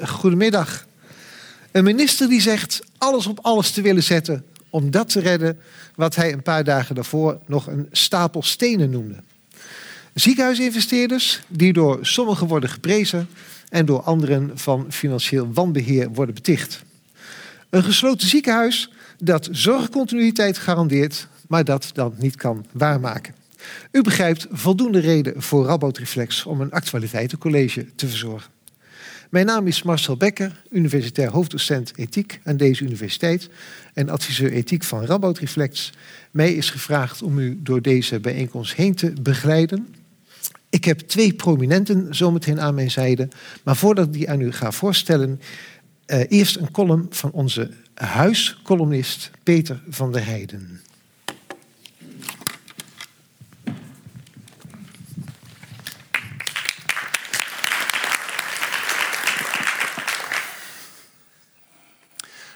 Goedemiddag. Een minister die zegt alles op alles te willen zetten om dat te redden wat hij een paar dagen daarvoor nog een stapel stenen noemde. Ziekenhuisinvesteerders die door sommigen worden geprezen en door anderen van financieel wanbeheer worden beticht. Een gesloten ziekenhuis dat zorgcontinuïteit garandeert, maar dat dan niet kan waarmaken. U begrijpt voldoende reden voor Rabout Reflex om een actualiteitencollege te verzorgen. Mijn naam is Marcel Becker, universitair hoofddocent ethiek aan deze universiteit en adviseur ethiek van Rabout Reflex. Mij is gevraagd om u door deze bijeenkomst heen te begeleiden. Ik heb twee prominenten zometeen aan mijn zijde, maar voordat ik die aan u ga voorstellen, uh, eerst een column van onze huiscolumnist Peter van der Heijden.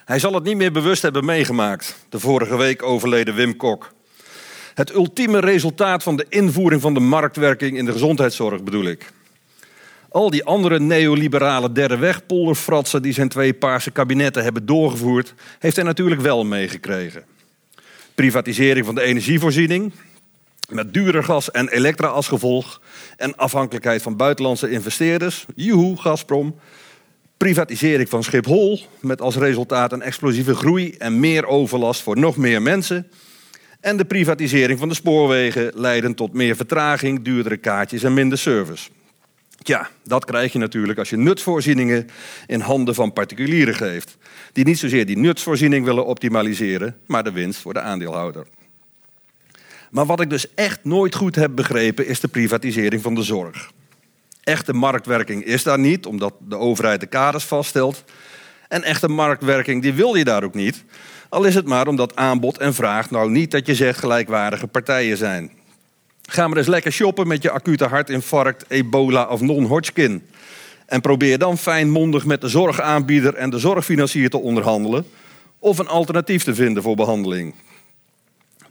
Hij zal het niet meer bewust hebben meegemaakt, de vorige week overleden Wim Kok. Het ultieme resultaat van de invoering van de marktwerking in de gezondheidszorg bedoel ik. Al die andere neoliberale derde wegpolderfratsen die zijn twee paarse kabinetten hebben doorgevoerd, heeft hij natuurlijk wel meegekregen. Privatisering van de energievoorziening, met duurder gas en elektra als gevolg, en afhankelijkheid van buitenlandse investeerders, joehoe, Gazprom, privatisering van Schiphol, met als resultaat een explosieve groei en meer overlast voor nog meer mensen. En de privatisering van de spoorwegen leiden tot meer vertraging, duurdere kaartjes en minder service. Ja, dat krijg je natuurlijk als je nutsvoorzieningen in handen van particulieren geeft. Die niet zozeer die nutsvoorziening willen optimaliseren, maar de winst voor de aandeelhouder. Maar wat ik dus echt nooit goed heb begrepen is de privatisering van de zorg. Echte marktwerking is daar niet, omdat de overheid de kaders vaststelt. En echte marktwerking die wil je daar ook niet. Al is het maar omdat aanbod en vraag nou niet dat je zegt gelijkwaardige partijen zijn. Ga maar eens lekker shoppen met je acute hartinfarct, ebola of non-Hodgkin. En probeer dan fijnmondig met de zorgaanbieder en de zorgfinancier te onderhandelen. Of een alternatief te vinden voor behandeling.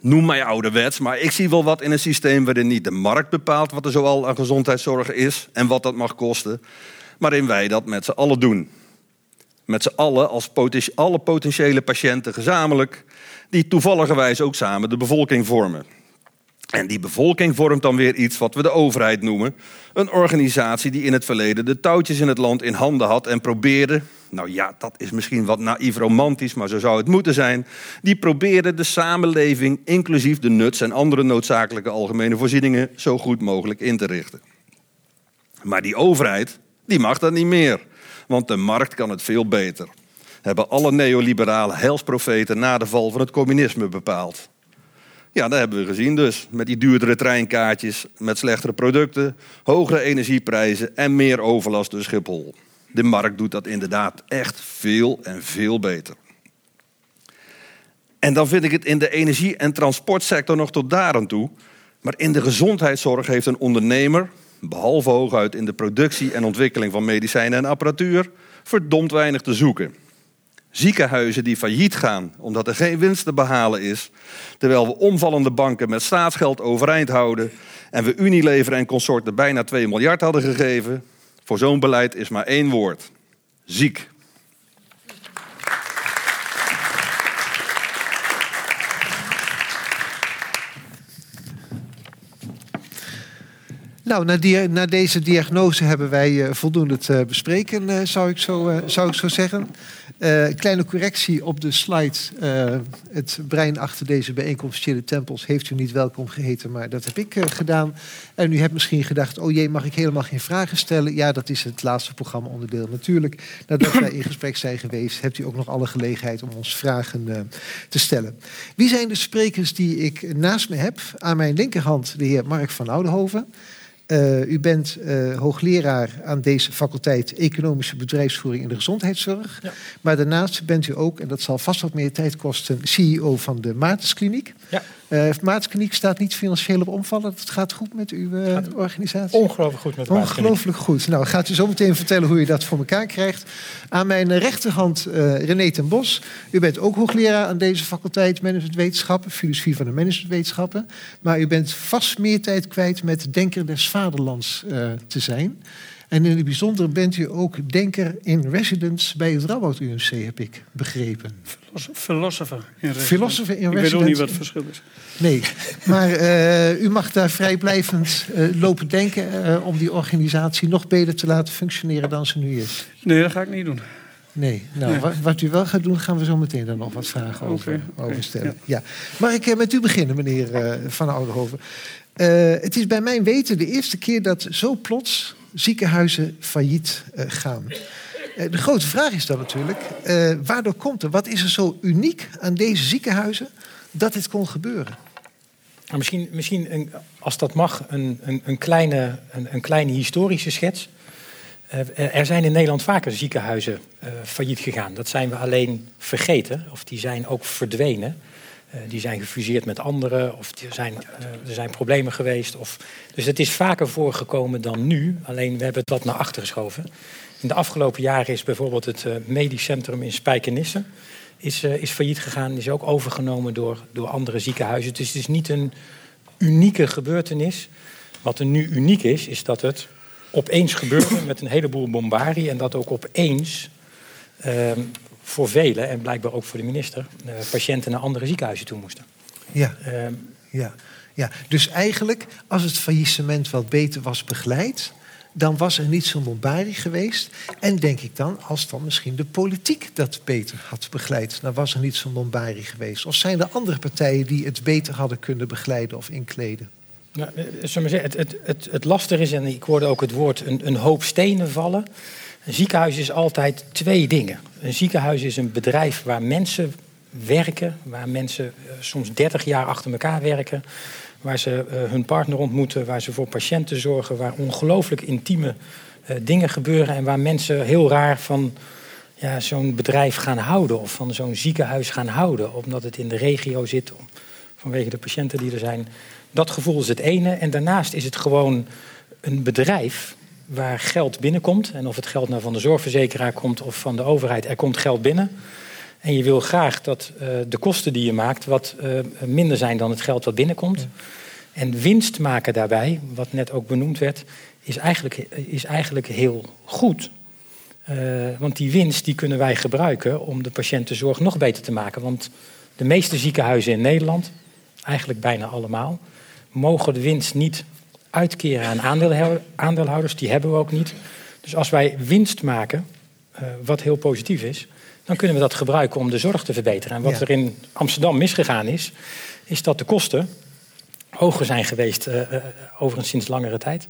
Noem mij ouderwets, maar ik zie wel wat in een systeem waarin niet de markt bepaalt wat er zoal aan gezondheidszorg is en wat dat mag kosten, maar in wij dat met z'n allen doen. Met z'n allen als alle potentiële patiënten gezamenlijk, die toevalligerwijs ook samen de bevolking vormen. En die bevolking vormt dan weer iets wat we de overheid noemen. Een organisatie die in het verleden de touwtjes in het land in handen had en probeerde, nou ja, dat is misschien wat naïef romantisch, maar zo zou het moeten zijn. Die probeerde de samenleving, inclusief de nuts en andere noodzakelijke algemene voorzieningen, zo goed mogelijk in te richten. Maar die overheid, die mag dat niet meer, want de markt kan het veel beter. Hebben alle neoliberale heilsprofeten na de val van het communisme bepaald. Ja, dat hebben we gezien dus. Met die duurdere treinkaartjes, met slechtere producten, hogere energieprijzen en meer overlast door Schiphol. De markt doet dat inderdaad echt veel en veel beter. En dan vind ik het in de energie- en transportsector nog tot daar toe. Maar in de gezondheidszorg heeft een ondernemer, behalve hooguit in de productie en ontwikkeling van medicijnen en apparatuur, verdomd weinig te zoeken ziekenhuizen die failliet gaan omdat er geen winst te behalen is, terwijl we omvallende banken met staatsgeld overeind houden en we Unilever en consorten bijna 2 miljard hadden gegeven. Voor zo'n beleid is maar één woord: ziek. Nou, na, na, deze diagnose hebben wij uh, voldoende te bespreken, uh, zou, ik zo, uh, zou ik zo zeggen. Uh, kleine correctie op de slide. Uh, het brein achter deze bijeenkomst, Chille Tempels, heeft u niet welkom geheten, maar dat heb ik uh, gedaan. En u hebt misschien gedacht, oh jee, mag ik helemaal geen vragen stellen? Ja, dat is het laatste programma-onderdeel. Natuurlijk, nadat wij in gesprek zijn geweest, hebt u ook nog alle gelegenheid om ons vragen te stellen. Wie zijn de sprekers die ik naast me heb? Aan mijn linkerhand de heer Mark van Oudenhoven. Uh, u bent uh, hoogleraar aan deze faculteit Economische Bedrijfsvoering in de Gezondheidszorg. Ja. Maar daarnaast bent u ook, en dat zal vast wat meer tijd kosten, CEO van de Maartenskliniek. Ja. Uh, staat niet financieel op omvallen. Het gaat goed met uw uh, organisatie? Ongelooflijk goed met Ongelooflijk goed. Nou, gaat u zo meteen vertellen hoe u dat voor elkaar krijgt. Aan mijn rechterhand uh, René ten Bos. U bent ook hoogleraar aan deze faculteit Managementwetenschappen, filosofie van de managementwetenschappen. Maar u bent vast meer tijd kwijt met Denker des Vaderlands te zijn. En in het bijzonder bent u ook denker in residence bij het Radboud UMC, heb ik begrepen. Philosopher in residence. Philosopher in Ik weet ook niet wat het verschil is. Nee, maar eh, u mag daar vrijblijvend eh, lopen denken eh, om die organisatie nog beter te laten functioneren dan ze nu is. Nee, dat ga ik niet doen. Nee, nou, Nee. Wat, wat u wel gaat doen, gaan we zo meteen dan nog wat vragen over, stellen. Ja. Mag ik met u beginnen, meneer Van Oudenhoven? Het is bij mijn weten de eerste keer dat zo plots ziekenhuizen failliet eh, gaan. Eh, de grote vraag is dan natuurlijk, eh, waardoor komt het? Wat is er zo uniek aan deze ziekenhuizen dat dit kon gebeuren? Nou, misschien, misschien een, als dat mag, een, een, een, kleine, een, kleine historische schets. Er zijn in Nederland vaker ziekenhuizen failliet gegaan. Dat zijn we alleen vergeten, of die zijn ook verdwenen. Eh, die zijn gefuseerd met anderen, of er zijn, eh, er zijn problemen geweest. Of, dus het is vaker voorgekomen dan nu, alleen we hebben het wat naar achter geschoven. In de afgelopen jaren is bijvoorbeeld het eh, medisch centrum in Spijkenisse is, is failliet gegaan. Is ook overgenomen door, door andere ziekenhuizen. Dus het is niet een unieke gebeurtenis. Wat er nu uniek is, is dat het opeens gebeurde met een heleboel bombarie. En dat ook opeens ehm, voor velen, en blijkbaar ook voor de minister, eh, patiënten naar andere ziekenhuizen toe moesten. Ja, Ehm, ja, ja. Dus eigenlijk, als het faillissement wat beter was begeleid, dan was er niet zo'n bombarie geweest. En denk ik dan, als dan misschien de politiek dat beter had begeleid, dan was er niet zo'n bombarie geweest. Of zijn er andere partijen die het beter hadden kunnen begeleiden of inkleden? Nou, maar zeggen, het, het, het, is, en ik hoorde ook het woord een, een hoop stenen vallen. Een ziekenhuis is altijd twee dingen. Een ziekenhuis is een bedrijf waar mensen werken, waar mensen eh, soms 30 jaar achter elkaar werken, waar ze eh, hun partner ontmoeten, waar ze voor patiënten zorgen, waar ongelooflijk intieme eh, dingen gebeuren en waar mensen heel raar van ja, zo'n bedrijf gaan houden of van zo'n ziekenhuis gaan houden, omdat het in de regio zit, vanwege de patiënten die er zijn. Dat gevoel is het ene. En daarnaast is het gewoon een bedrijf waar geld binnenkomt. En of het geld nou van de zorgverzekeraar komt of van de overheid, er komt geld binnen. En je wil graag dat eh, de kosten die je maakt wat eh, minder zijn dan het geld wat binnenkomt. En winst maken daarbij, wat net ook benoemd werd, is eigenlijk, is eigenlijk heel goed. Eh, want die winst die kunnen wij gebruiken om de patiëntenzorg nog beter te maken. Want de meeste ziekenhuizen in Nederland, eigenlijk bijna allemaal, mogen de winst niet uitkeren aan aandeelhou- aandeelhouders. Die hebben we ook niet. Dus als wij winst maken, eh, wat heel positief is, dan kunnen we dat gebruiken om de zorg te verbeteren. En wat Ja. er in Amsterdam misgegaan is, is dat de kosten hoger zijn geweest, eh, overigens sinds langere tijd,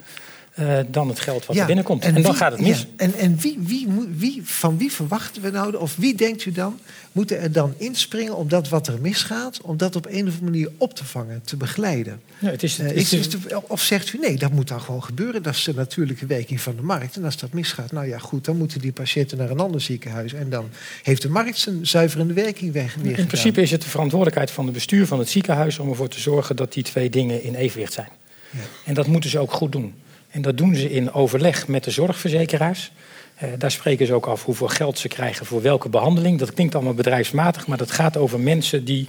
eh, dan het geld wat er binnenkomt. En, dan wie- gaat het mis. ja, en en wie, wie, wie, van wie verwachten we nou, of wie denkt u dan, moeten er dan inspringen om dat wat er misgaat, om dat op een of andere manier op te vangen, te begeleiden? Ja, het is, het Eh, is, is de- of zegt u nee, dat moet dan gewoon gebeuren, dat is de natuurlijke werking van de markt. En als dat misgaat, nou ja goed, dan moeten die patiënten naar een ander ziekenhuis. En dan heeft de markt zijn zuiverende werking weg. weer In gedaan. principe is het de verantwoordelijkheid van het bestuur van het ziekenhuis om ervoor te zorgen dat die twee dingen in evenwicht zijn. Ja. En dat moeten ze ook goed doen. En dat doen ze in overleg met de zorgverzekeraars. Eh, daar spreken ze ook af hoeveel geld ze krijgen voor welke behandeling. Dat klinkt allemaal bedrijfsmatig, maar dat gaat over mensen die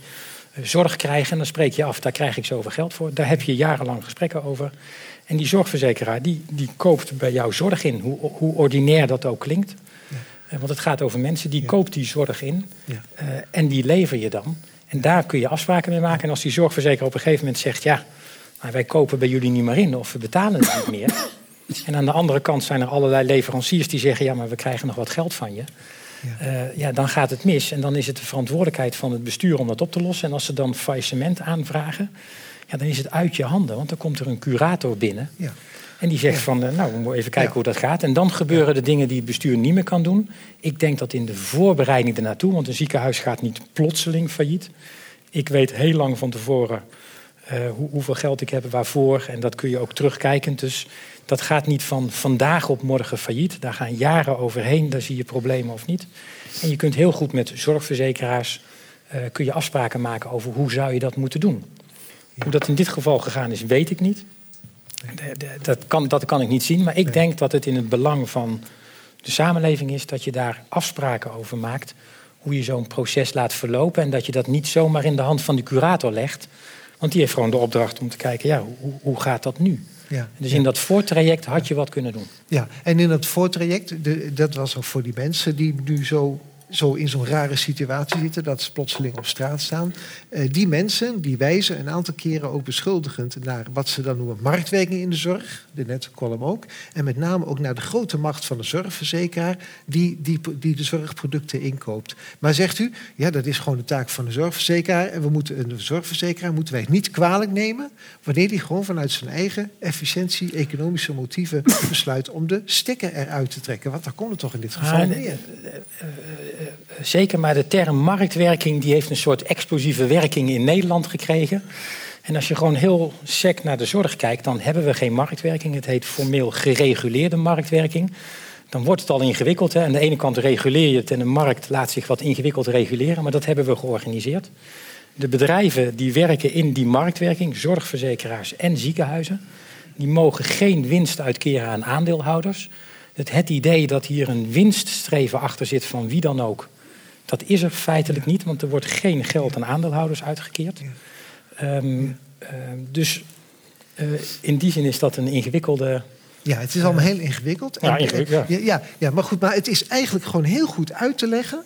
eh, zorg krijgen. En dan spreek je af, daar krijg ik zoveel geld voor. Daar heb je jarenlang gesprekken over. En die zorgverzekeraar die, die koopt bij jou zorg in, hoe, hoe ordinair dat ook klinkt. Eh, Want het gaat over mensen, die Ja. koopt die zorg in Ja. en die lever je dan. En daar kun je afspraken mee maken. En als die zorgverzekeraar op een gegeven moment zegt... ja, maar wij kopen bij jullie niet meer in of we betalen het niet meer... en aan de andere kant zijn er allerlei leveranciers die zeggen... ja, maar we krijgen nog wat geld van je. Ja. Eh, ja, dan gaat het mis. En dan is het de verantwoordelijkheid van het bestuur om dat op te lossen. En als ze dan faillissement aanvragen... Ja, dan is het uit je handen. Want dan komt er een curator binnen... Ja. En die zegt Ja. van, eh, nou, we moeten even kijken Ja. hoe dat gaat. En dan gebeuren de dingen die het bestuur niet meer kan doen. Ik denk dat in de voorbereiding ernaartoe, want een ziekenhuis gaat niet plotseling failliet. Ik weet heel lang van tevoren eh, hoe, hoeveel geld ik heb, waarvoor. En dat kun je ook terugkijken. Dus dat gaat niet van vandaag op morgen failliet. Daar gaan jaren overheen, daar zie je problemen of niet. En je kunt heel goed met zorgverzekeraars eh, kun je afspraken maken over hoe zou je dat moeten doen. Hoe dat in dit geval gegaan is, weet ik niet. De- de- Dat kan, dat kan ik niet zien, maar ik denk dat het in het belang van de samenleving is dat je daar afspraken over maakt. Hoe je zo'n proces laat verlopen en dat je dat niet zomaar in de hand van de curator legt. Want die heeft gewoon de opdracht om te kijken, ja, hoe, hoe gaat dat nu? Ja. Dus in dat voortraject had je wat kunnen doen. Ja, en in dat voortraject, de, dat was ook voor die mensen die nu zo, zo in zo'n rare situatie zitten, dat ze plotseling op straat staan. Eh, die mensen die wijzen een aantal keren ook beschuldigend naar wat ze dan noemen marktwerking in de zorg, de net column ook. En met name ook naar de grote macht van de zorgverzekeraar die, die, die de zorgproducten inkoopt. Maar zegt u, ja, dat is gewoon de taak van de zorgverzekeraar. En we moeten een zorgverzekeraar moeten wij niet kwalijk nemen wanneer die gewoon vanuit zijn eigen efficiëntie, economische motieven besluit om de stekker eruit te trekken. Want daar komt het toch in dit geval Ah, neer. Zeker, maar de term marktwerking die heeft een soort explosieve werking in Nederland gekregen. En als je gewoon heel sec naar de zorg kijkt, dan hebben we geen marktwerking. Het heet formeel gereguleerde marktwerking. Dan wordt het al ingewikkeld. Hè. Aan de ene kant reguleer je het en de markt laat zich wat ingewikkeld reguleren, maar dat hebben we georganiseerd. De bedrijven die werken in die marktwerking, zorgverzekeraars en ziekenhuizen, die mogen geen winst uitkeren aan aandeelhouders. Het, het idee dat hier een winststreven achter zit van wie dan ook, dat is er feitelijk niet, want er wordt geen geld aan aandeelhouders uitgekeerd. Ehm, ehm, dus eh, in die zin is dat een ingewikkelde. Ja, het is allemaal heel ingewikkeld. Ja, En- ingewikkeld, ja. ja, ja, ja, maar goed, maar het is eigenlijk gewoon heel goed uit te leggen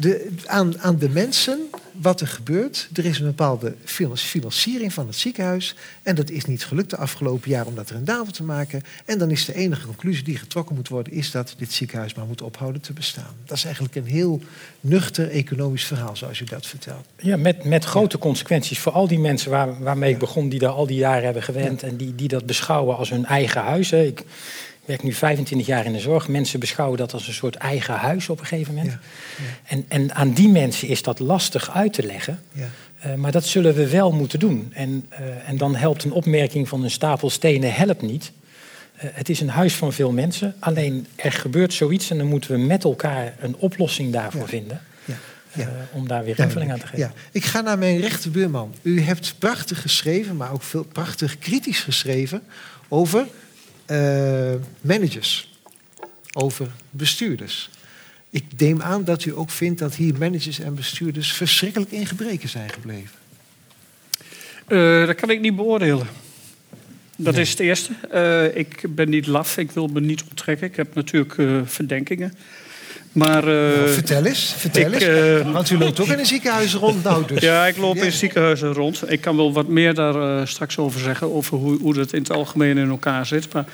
de, aan, aan de mensen wat er gebeurt. Er is een bepaalde finan- financiering van het ziekenhuis. En dat is niet gelukt de afgelopen jaar om dat rendabel te maken. En dan is de enige conclusie die getrokken moet worden... is dat dit ziekenhuis maar moet ophouden te bestaan. Dat is eigenlijk een heel nuchter economisch verhaal, zoals u dat vertelt. Ja, met, met grote consequenties voor al die mensen waar, waarmee ik begon, die daar al die jaren hebben gewend en die, die dat beschouwen als hun eigen huis. Hè. Ik werk nu 25 jaar in de zorg. Mensen beschouwen dat als een soort eigen huis op een gegeven moment. Ja, En, en aan die mensen is dat lastig uit te leggen. Ja. Eh, maar dat zullen we wel moeten doen. En, eh, en dan helpt een opmerking van een stapel stenen helpt niet. Eh, het is een huis van veel mensen. Alleen er gebeurt zoiets en dan moeten we met elkaar een oplossing daarvoor vinden. Ja. Om daar weer invulling aan te geven. Ja. Ik ga naar mijn rechterbuurman. U hebt prachtig geschreven, maar ook veel prachtig kritisch geschreven over eh, managers, over bestuurders. Ik neem aan dat u ook vindt dat hier managers en bestuurders verschrikkelijk in gebreken zijn gebleven. Eh, dat kan ik niet beoordelen. Dat Nee. is het eerste. Eh, ik ben niet laf, ik wil me niet onttrekken. Ik heb natuurlijk verdenkingen. Maar eh, Nou, vertel eens, vertel ik, eens. eh, Want u loopt ook in een ziekenhuis rond nou dus. ja, ik loop in ziekenhuizen rond. Ik kan wel wat meer daar eh, straks over zeggen, over hoe, hoe dat in het algemeen in elkaar zit. Maar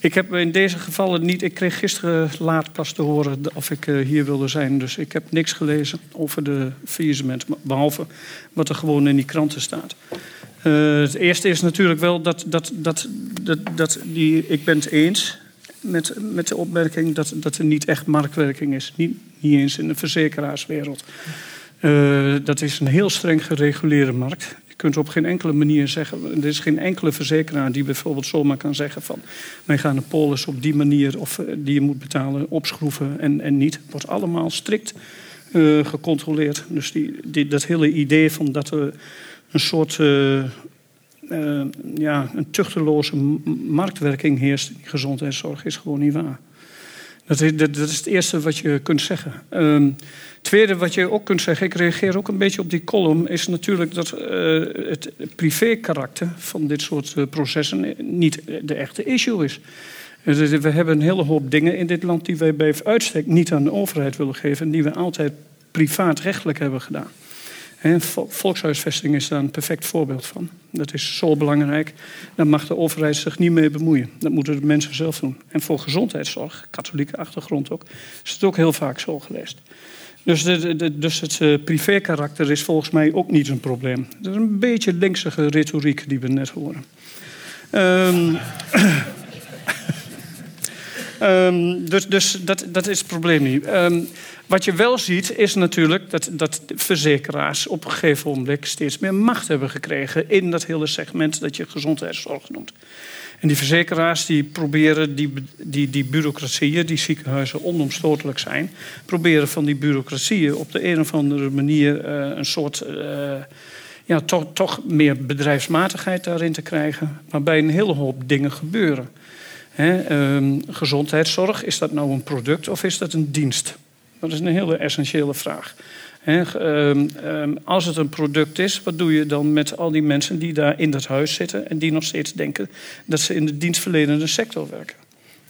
ik heb in deze gevallen niet. Ik kreeg gisteren laat pas te horen of ik hier wilde zijn. Dus ik heb niks gelezen over de faillissement, behalve wat er gewoon in die kranten staat. Het eerste is natuurlijk wel dat, dat, dat, dat, dat die, ik ben het eens met, met de opmerking dat, dat er niet echt marktwerking is. Niet, eens in de verzekeraarswereld. Eh, dat is een heel streng gereguleerde markt. Je kunt op geen enkele manier zeggen... er is geen enkele verzekeraar die bijvoorbeeld zomaar kan zeggen van... wij gaan de polis op die manier of eh, die je moet betalen opschroeven en, en niet. Het wordt allemaal strikt eh, gecontroleerd. Dus die, dat hele idee van dat er een soort... eh, ja, een tuchteloze marktwerking heerst in gezondheidszorg is gewoon niet waar. Dat is, dat, dat is het eerste wat je kunt zeggen. Ehm, tweede wat je ook kunt zeggen, ik reageer ook een beetje op die column, is natuurlijk dat eh, het privé-karakter van dit soort eh, processen niet de echte issue is. Dus We hebben een hele hoop dingen in dit land die wij bij uitstek niet aan de overheid willen geven en die we altijd privaatrechtelijk hebben gedaan. Volkshuisvesting is daar een perfect voorbeeld van. Dat is zo belangrijk. Daar mag de overheid zich niet mee bemoeien. Dat moeten de mensen zelf doen. En voor gezondheidszorg, katholieke achtergrond ook, is het ook heel vaak zo geweest. Dus, dus het eh, privé-karakter is volgens mij ook niet een probleem. Dat is een beetje linksige retoriek die we net horen. Ehm, Ehm, dus dus dat, dat is het probleem niet. Ehm, wat je wel ziet is natuurlijk dat, dat verzekeraars op een gegeven moment steeds meer macht hebben gekregen in dat hele segment dat je gezondheidszorg noemt. En die verzekeraars die proberen die, die, die bureaucratieën, die ziekenhuizen onomstotelijk zijn, proberen van die bureaucratieën op de een of andere manier eh, een soort eh, ja, toch, toch meer bedrijfsmatigheid daarin te krijgen, waarbij een hele hoop dingen gebeuren. Ehm, gezondheidszorg, is dat nou een product of is dat een dienst? Dat is een hele essentiële vraag. Ehm, ehm, als het een product is, wat doe je dan met al die mensen die daar in dat huis zitten en die nog steeds denken dat ze in de dienstverlenende sector werken?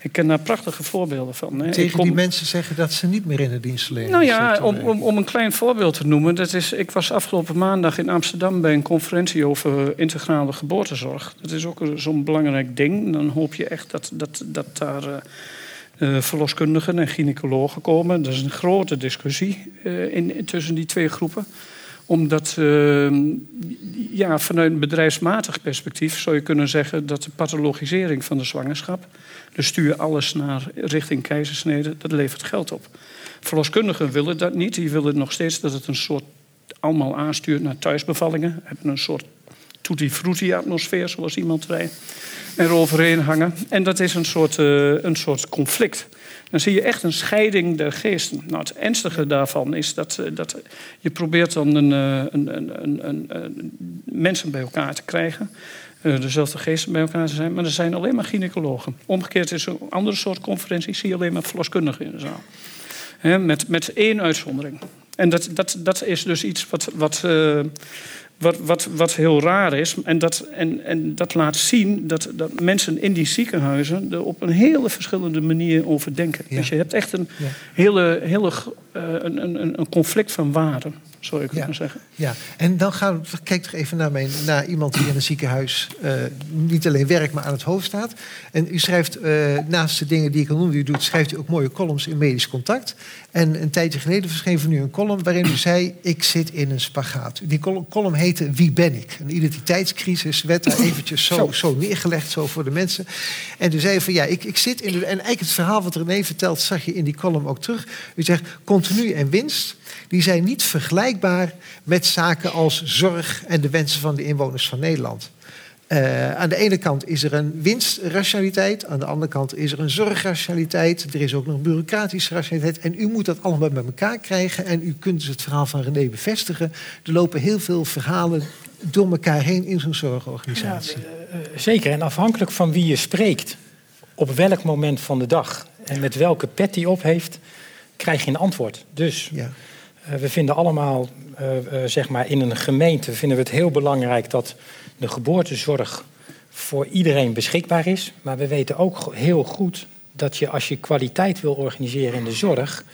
Ik ken daar prachtige voorbeelden van. Hè. Tegen kom- die mensen zeggen dat ze niet meer in de dienstverlening nou ja, om, om, om een klein voorbeeld te noemen. Dat is, ik was afgelopen maandag in Amsterdam bij een conferentie over integrale geboortezorg. Dat is ook zo'n belangrijk ding. Dan hoop je echt dat, dat, dat daar eh, eh, verloskundigen en gynaecologen komen. Dat is een grote discussie eh, in, tussen die twee groepen omdat eh, ja, vanuit een bedrijfsmatig perspectief zou je kunnen zeggen dat de pathologisering van de zwangerschap, dus stuur alles naar richting keizersnede, dat levert geld op. Verloskundigen willen dat niet. Die willen nog steeds dat het een soort allemaal aanstuurt naar thuisbevallingen. Hebben een soort tutti frutti atmosfeer, zoals iemand zei, eroverheen hangen. En dat is een soort, eh, een soort conflict. Dan zie je echt een scheiding der geesten. Nou, het ernstige daarvan is dat, eh, dat je probeert dan een, eh, een, een, een, mensen bij elkaar te krijgen. eh, dezelfde geesten bij elkaar te zijn. Maar er zijn alleen maar gynaecologen. Omgekeerd is een andere soort conferentie. Zie je alleen maar verloskundigen in de zaal. Met, met één uitzondering. En dat, dat, dat is dus iets wat, wat, wat, wat, wat heel raar is. En dat, en, en dat laat zien dat, dat mensen in die ziekenhuizen er op een hele verschillende manier over denken. Ja. Dus je hebt echt een Ja. hele, hele eh, een, een, een conflict van waarden, zou je kunnen Ja. zeggen. Ja, en dan gaan we, kijk toch even naar, mijn, naar iemand die in een ziekenhuis eh, niet alleen werkt, maar aan het hoofd staat. En u schrijft eh, naast de dingen die ik al noemde, u doet, schrijft u ook mooie columns in Medisch Contact. En een tijdje geleden verscheen van u een column waarin u zei: Ik zit in een spagaat. Die column, column heette Wie ben ik? Een identiteitscrisis werd daar eventjes zo, Zo. zo neergelegd, zo voor de mensen. En u zei van ja, ik, ik zit in. de- En eigenlijk het verhaal wat René vertelt, zag je in die column ook terug. U zegt: Continu en winst, die zijn niet vergelijkbaar met zaken als zorg en de wensen van de inwoners van Nederland. Eh, aan de ene kant is er een winstrationaliteit, aan de andere kant is er een zorgrationaliteit, er is ook nog een bureaucratische rationaliteit. En u moet dat allemaal bij elkaar krijgen en u kunt dus het verhaal van René bevestigen. Er lopen heel veel verhalen door elkaar heen in zo'n zorgorganisatie. Eh, zeker, en afhankelijk van wie je spreekt, op welk moment van de dag en met welke pet die op heeft, krijg je een antwoord. Dus Ja. Eh, we vinden allemaal, eh, eh, zeg maar in een gemeente, vinden we het heel belangrijk dat de geboortezorg voor iedereen beschikbaar is. Maar we weten ook heel goed dat je als je kwaliteit wil organiseren in de zorg,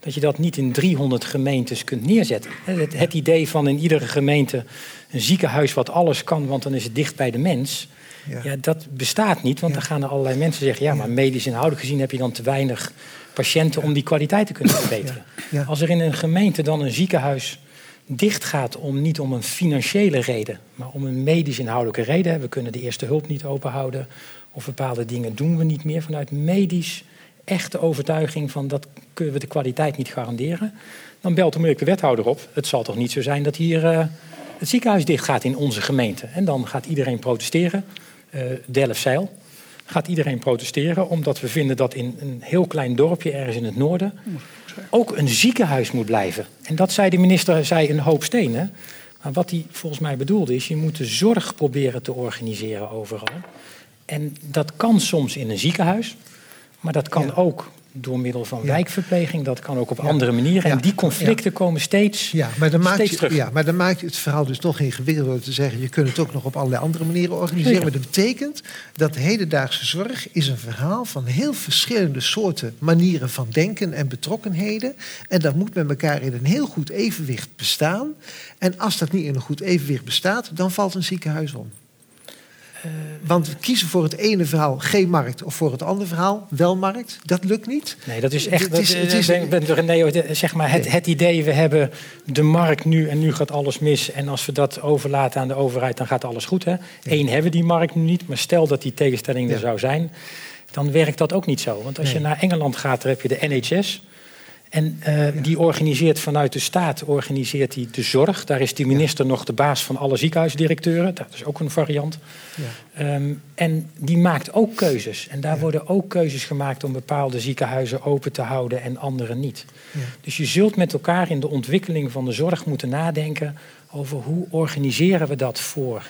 dat je dat niet in 300 gemeentes kunt neerzetten. Het, het idee van in iedere gemeente een ziekenhuis wat alles kan, want dan is het dicht bij de mens. Ja. Ja, dat bestaat niet, want Ja. dan gaan er allerlei mensen zeggen... ja, maar medisch inhoudelijk gezien heb je dan te weinig patiënten... om die kwaliteit te kunnen verbeteren. Als er in een gemeente dan een ziekenhuis dicht gaat... om niet om een financiële reden, maar om een medisch inhoudelijke reden... we kunnen de eerste hulp niet openhouden... of bepaalde dingen doen we niet meer vanuit medisch... echte overtuiging van dat kunnen we de kwaliteit niet garanderen... dan belt onmiddellijk de wethouder op. Het zal toch niet zo zijn dat hier eh, het ziekenhuis dicht gaat in onze gemeente. En dan gaat iedereen protesteren. Eh Delfzijl gaat iedereen protesteren... omdat we vinden dat in een heel klein dorpje ergens in het noorden... ook een ziekenhuis moet blijven. En dat zei de minister, zei een hoop stenen. Maar wat hij volgens mij bedoelde is... je moet de zorg proberen te organiseren overal. En dat kan soms in een ziekenhuis... maar dat kan Ja. ook door middel van Ja. wijkverpleging. Dat kan ook op andere manieren. Ja. En die conflicten komen steeds, Ja, maar dan, maakt je, terug. ja, maar dan maakt je het verhaal dus nog ingewikkelder te zeggen... je kunt het ook nog op allerlei andere manieren organiseren. Zeker. Maar dat betekent dat hedendaagse zorg is een verhaal... van heel verschillende soorten manieren van denken en betrokkenheden. En dat moet met elkaar in een heel goed evenwicht bestaan. En als dat niet in een goed evenwicht bestaat... dan valt een ziekenhuis om. Want we kiezen voor het ene verhaal geen markt... of voor het andere verhaal wel markt. Dat lukt niet. Nee, dat is echt. Het is- dat, het is- ben- René, het- zeg maar, het, Nee. het idee, we hebben de markt nu en nu gaat alles mis. En als we dat overlaten aan de overheid, dan gaat alles goed. Hè? Eén, hebben we die markt nu niet. Maar stel dat die tegenstelling er Ja. zou zijn, dan werkt dat ook niet zo. Want als je Nee. naar Engeland gaat, daar heb je de NHS. En eh, die organiseert vanuit de staat organiseert die de zorg. Daar is die minister nog de baas van alle ziekenhuisdirecteuren. Dat is ook een variant. Ja. Ehm, en die maakt ook keuzes. En daar worden ook keuzes gemaakt om bepaalde ziekenhuizen open te houden en andere niet. Ja. Dus je zult met elkaar in de ontwikkeling van de zorg moeten nadenken over hoe organiseren we dat voor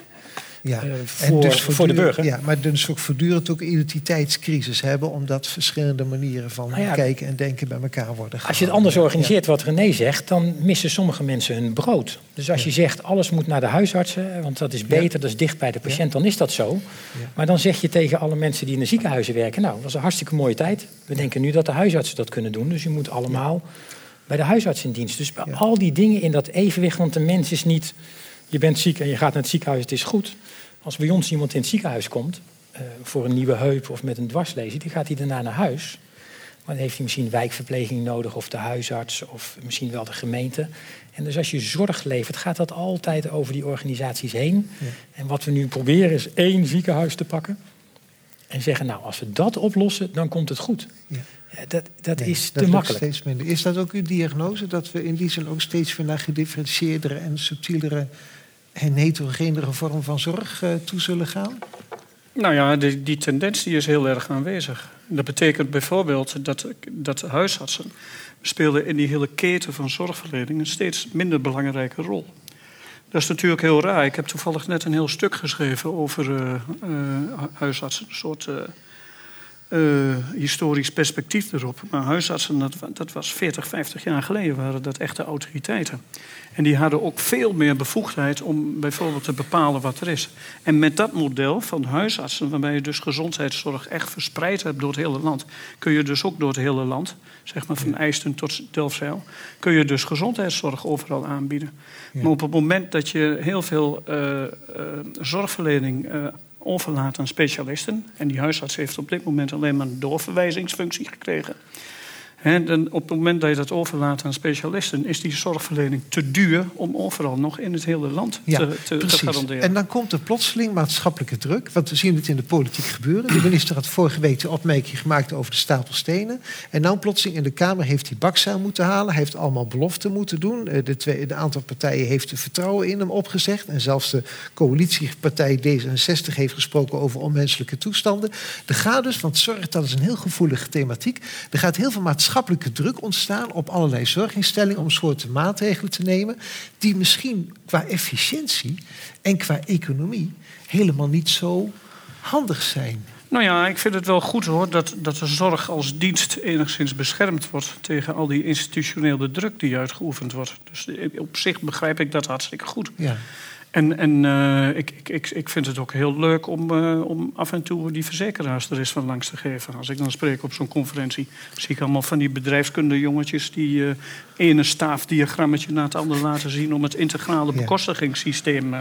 Ja. eh, En voor, dus voor de burger. Ja, maar dus ook voortdurend ook een identiteitscrisis hebben, omdat verschillende manieren van Nou ja, kijken en denken bij elkaar worden Als je het gehouden. anders organiseert, wat René zegt, dan missen sommige mensen hun brood. Dus als je zegt alles moet naar de huisartsen, want dat is beter, dat is dicht bij de patiënt, dan is dat zo. Maar dan zeg je tegen alle mensen die in de ziekenhuizen werken, nou, dat was een hartstikke mooie tijd. We denken nu dat de huisartsen dat kunnen doen, dus je moet allemaal bij de huisarts in dienst. Dus bij Ja. al die dingen in dat evenwicht, want de mens is niet, je bent ziek en je gaat naar het ziekenhuis, het is goed. Als bij ons iemand in het ziekenhuis komt, eh, voor een nieuwe heup of met een dwarslesie, die gaat hij daarna naar huis. Maar dan heeft hij misschien wijkverpleging nodig, of de huisarts, of misschien wel de gemeente. En dus als je zorg levert, gaat dat altijd over die organisaties heen. Ja. En wat we nu proberen is één ziekenhuis te pakken. En zeggen, nou, als we dat oplossen, dan komt het goed. Ja. Dat dat Nee, is dat te lukt makkelijk. Steeds minder. Is dat ook uw diagnose? Dat we in die zin ook steeds weer naar gedifferentieerdere en subtielere en heterogenere vorm van zorg eh, toe zullen gaan? Nou ja, die, die tendens die is heel erg aanwezig. Dat betekent bijvoorbeeld dat, dat huisartsen speelden in die hele keten van zorgverlening een steeds minder belangrijke rol. Dat is natuurlijk heel raar. Ik heb toevallig net een heel stuk geschreven over eh, eh, huisartsen. Een soort historisch perspectief erop. Maar huisartsen, dat, dat was 40, 50 jaar geleden, waren dat echte autoriteiten. En die hadden ook veel meer bevoegdheid om bijvoorbeeld te bepalen wat er is. En met dat model van huisartsen, waarbij je dus gezondheidszorg echt verspreid hebt door het hele land, kun je dus ook door het hele land, zeg maar van IJsden tot Delfzijl, kun je dus gezondheidszorg overal aanbieden. Ja. Maar op het moment dat je heel veel eh, eh, zorgverlening eh, overlaat aan specialisten, en die huisarts heeft op dit moment alleen maar een doorverwijzingsfunctie gekregen. Dan op het moment dat je dat overlaat aan specialisten, is die zorgverlening te duur om overal nog in het hele land Ja, te, te, garanderen. En dan komt er plotseling maatschappelijke druk. Want we zien het in de politiek gebeuren. De minister had vorige week de opmerking gemaakt over de stapel stenen. En dan plotseling in de Kamer heeft hij bakzaal moeten halen. Hij heeft allemaal beloften moeten doen. Eh, De, twee, de aantal partijen heeft er vertrouwen in hem opgezegd. En zelfs de coalitiepartij D66 heeft gesproken over onmenselijke toestanden. Er gaat dus, want zorg dat is een heel gevoelige thematiek. Er gaat heel veel maatschappelijke druk ontstaan op allerlei zorginstellingen om soorten maatregelen te nemen. Die misschien qua efficiëntie en qua economie helemaal niet zo handig zijn. Nou ja, ik vind het wel goed hoor dat, dat de zorg als dienst enigszins beschermd wordt tegen al die institutionele druk die uitgeoefend wordt. Dus op zich begrijp ik dat hartstikke goed. Ja. En, en eh, ik, ik, ik, vind het ook heel leuk om, eh, om af en toe die verzekeraars er eens van langs te geven. Als ik dan spreek op zo'n conferentie, zie ik allemaal van die bedrijfskunde jongetjes die eh ene staafdiagrammetje na het andere laten zien om het integrale bekostigingssysteem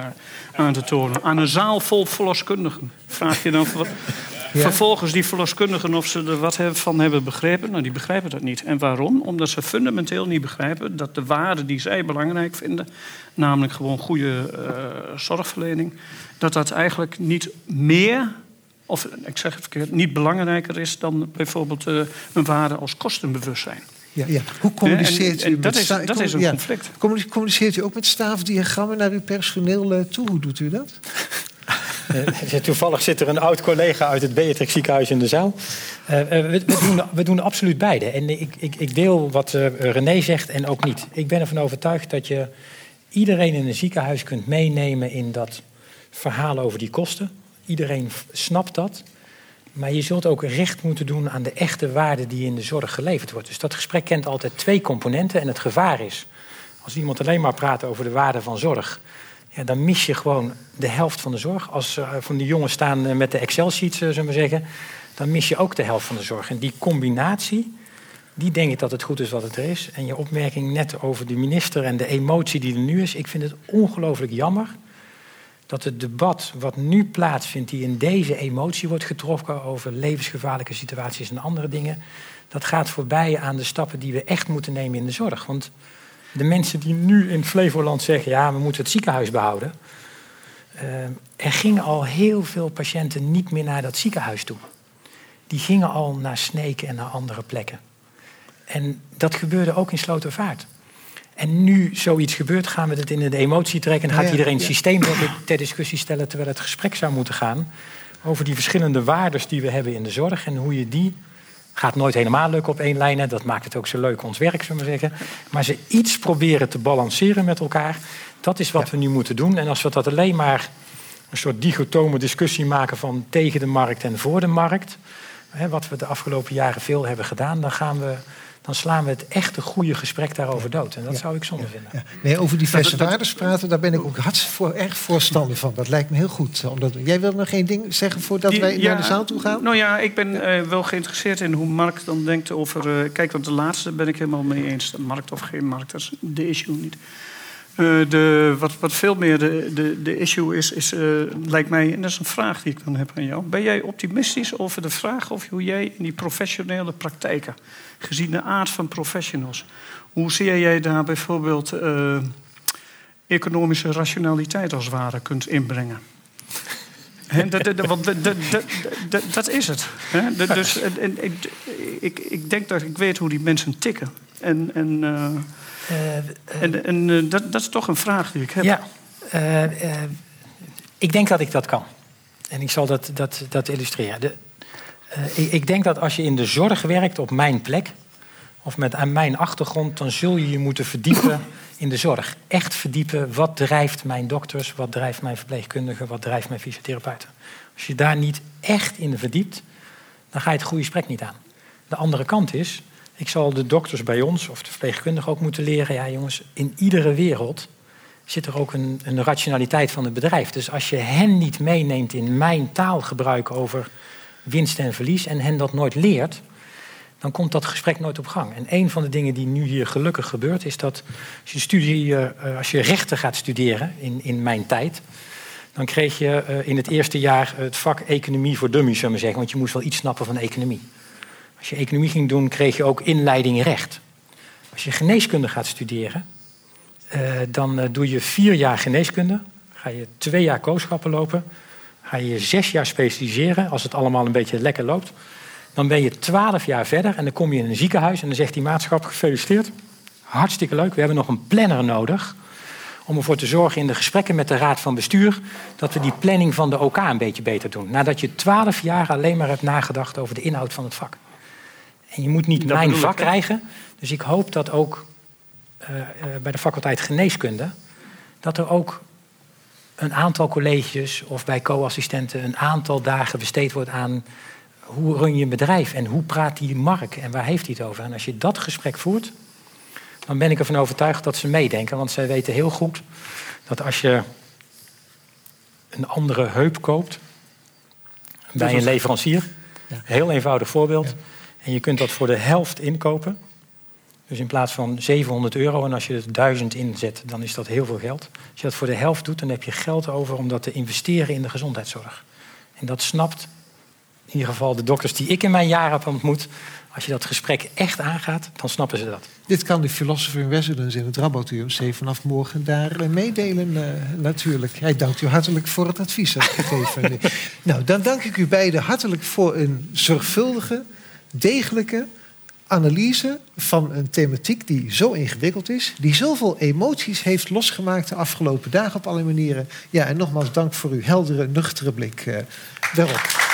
aan te tonen. Aan een zaal vol verloskundigen. Vraag je dan wat- Ja. vervolgens die verloskundigen of ze er wat van hebben begrepen. Nou, die begrijpen dat niet. En waarom? Omdat ze fundamenteel niet begrijpen dat de waarden die zij belangrijk vinden, namelijk gewoon goede eh, zorgverlening, dat dat eigenlijk niet meer, of ik zeg het verkeerd, niet belangrijker is dan bijvoorbeeld eh, een waarde als kostenbewustzijn. Ja, ja. Hoe communiceert En- en u dat met is- dat is een ja. conflict. Commu- Communiceert u ook met staafdiagrammen naar uw personeel eh, toe? Hoe doet u dat? Eh, Toevallig zit er een oud collega uit het Beatrix ziekenhuis in de zaal. Eh, eh, we, we, doen, we doen absoluut beide. En ik, ik, ik deel wat eh, René zegt en ook niet. Ik ben ervan overtuigd dat je iedereen in een ziekenhuis kunt meenemen in dat verhaal over die kosten. Iedereen snapt dat. Maar je zult ook recht moeten doen aan de echte waarde die in de zorg geleverd wordt. Dus dat gesprek kent altijd twee componenten. En het gevaar is, als iemand alleen maar praat over de waarde van zorg, ja, dan mis je gewoon de helft van de zorg. Als eh, van die jongens staan eh, met de Excel-sheets, eh, zullen we zeggen, dan mis je ook de helft van de zorg. En die combinatie, die denk ik dat het goed is wat het er is. En je opmerking net over de minister en de emotie die er nu is, ik vind het ongelooflijk jammer dat het debat wat nu plaatsvindt, die in deze emotie wordt getrokken over levensgevaarlijke situaties en andere dingen, dat gaat voorbij aan de stappen die we echt moeten nemen in de zorg. Want de mensen die nu in Flevoland zeggen, ja, we moeten het ziekenhuis behouden, eh, er gingen al heel veel patiënten niet meer naar dat ziekenhuis toe. Die gingen al naar Sneek en naar andere plekken. En dat gebeurde ook in Slotervaart. En nu zoiets gebeurt, gaan we het in de emotie trekken... en gaat Ja, iedereen het ja. systeem ter- ter discussie stellen... terwijl het gesprek zou moeten gaan over die verschillende waarden die we hebben in de zorg... en hoe je die, gaat nooit helemaal lukken op één lijn... hè, dat maakt het ook zo leuk ons werk, zullen we zeggen... maar ze iets proberen te balanceren met elkaar... dat is wat we nu moeten doen. En als we dat alleen maar een soort digotome discussie maken van tegen de markt en voor de markt. Hè, wat we de afgelopen jaren veel hebben gedaan, dan, gaan we, dan slaan we het echte goede gesprek daarover dood. En dat zou ik zonde vinden. Ja. Nee, over diverse waardes praten, daar ben ik ook hartstikke voor, erg voorstander van. Dat lijkt me heel goed. Omdat, jij wil nog geen ding zeggen voordat Die- wij ja, naar de zaal toe gaan? Nou ja, ik ben eh, wel geïnteresseerd in hoe Mark dan denkt over... eh, kijk, want de laatste ben ik helemaal mee eens. Markt of geen markt, dat is de issue niet. Eh, de, wat, wat veel meer de, de, de issue is, is eh, lijkt mij... en dat is een vraag die ik dan heb aan jou. Ben jij optimistisch over de vraag of hoe jij in die professionele praktijken... gezien de aard van professionals... hoe zie jij daar bijvoorbeeld... eh, economische rationaliteit als ware kunt inbrengen? Dat, want dat, is het. Dus, ik, ik, denk dat ik weet hoe die mensen tikken. En, en, en, en eh, dat, dat is toch een vraag die ik heb. Ja, eh, eh, ik denk dat ik dat kan. En ik zal dat, dat, dat illustreren. De, eh, ik, ik denk dat als je in de zorg werkt op mijn plek, of met aan mijn achtergrond, dan zul je je moeten verdiepen in de zorg. Echt verdiepen, wat drijft mijn dokters, wat drijft mijn verpleegkundigen, wat drijft mijn fysiotherapeuten. Als je daar niet echt in verdiept, dan ga je het goede gesprek niet aan. De andere kant is, ik zal de dokters bij ons of de verpleegkundigen ook moeten leren, ja jongens, in iedere wereld zit er ook een, een rationaliteit van het bedrijf. Dus als je hen niet meeneemt in mijn taalgebruik over winst en verlies en hen dat nooit leert, dan komt dat gesprek nooit op gang. En een van de dingen die nu hier gelukkig gebeurt, is dat als je, studie, eh, als je rechten gaat studeren in, in mijn tijd, dan kreeg je eh, in het eerste jaar het vak economie voor dummies, zullen we zeggen, want je moest wel iets snappen van economie. Als je economie ging doen, kreeg je ook inleiding recht. Als je geneeskunde gaat studeren, eh, dan eh, doe je vier jaar geneeskunde. Ga je twee jaar kooschappen lopen. Ga je zes jaar specialiseren, als het allemaal een beetje lekker loopt. Dan ben je twaalf jaar verder en dan kom je in een ziekenhuis... en dan zegt die maatschap, gefeliciteerd. Hartstikke leuk, we hebben nog een planner nodig... om ervoor te zorgen in de gesprekken met de raad van bestuur... dat we die planning van de OK een beetje beter doen. Nadat je twaalf jaar alleen maar hebt nagedacht over de inhoud van het vak. En je moet niet Dat mijn vak ik, krijgen. Dus ik hoop dat ook eh, eh, bij de faculteit geneeskunde... dat er ook een aantal colleges of bij co-assistenten... een aantal dagen besteed wordt aan hoe run je een bedrijf... en hoe praat die Mark en waar heeft hij het over. En als je dat gesprek voert, dan ben ik ervan overtuigd dat ze meedenken. Want zij weten heel goed dat als je een andere heup koopt... bij een leverancier, heel eenvoudig voorbeeld... en je kunt dat voor de helft inkopen... Dus in plaats van 700 euro en als je er 1000 inzet, dan is dat heel veel geld. Als je dat voor de helft doet, dan heb je geld over om dat te investeren in de gezondheidszorg. En dat snapt in ieder geval de dokters die ik in mijn jaren heb ontmoet. Als je dat gesprek echt aangaat, dan snappen ze dat. Dit kan de philosopher in residence in het Radboud UMC vanaf morgen daar eh, meedelen eh, natuurlijk. Hij dankt u hartelijk voor het advies dat gegeven. nou, dan dank ik u beiden hartelijk voor een zorgvuldige, degelijke analyse van een thematiek die zo ingewikkeld is, die zoveel emoties heeft losgemaakt de afgelopen dagen op alle manieren. Ja, en nogmaals dank voor uw heldere, nuchtere blik eh, daarop.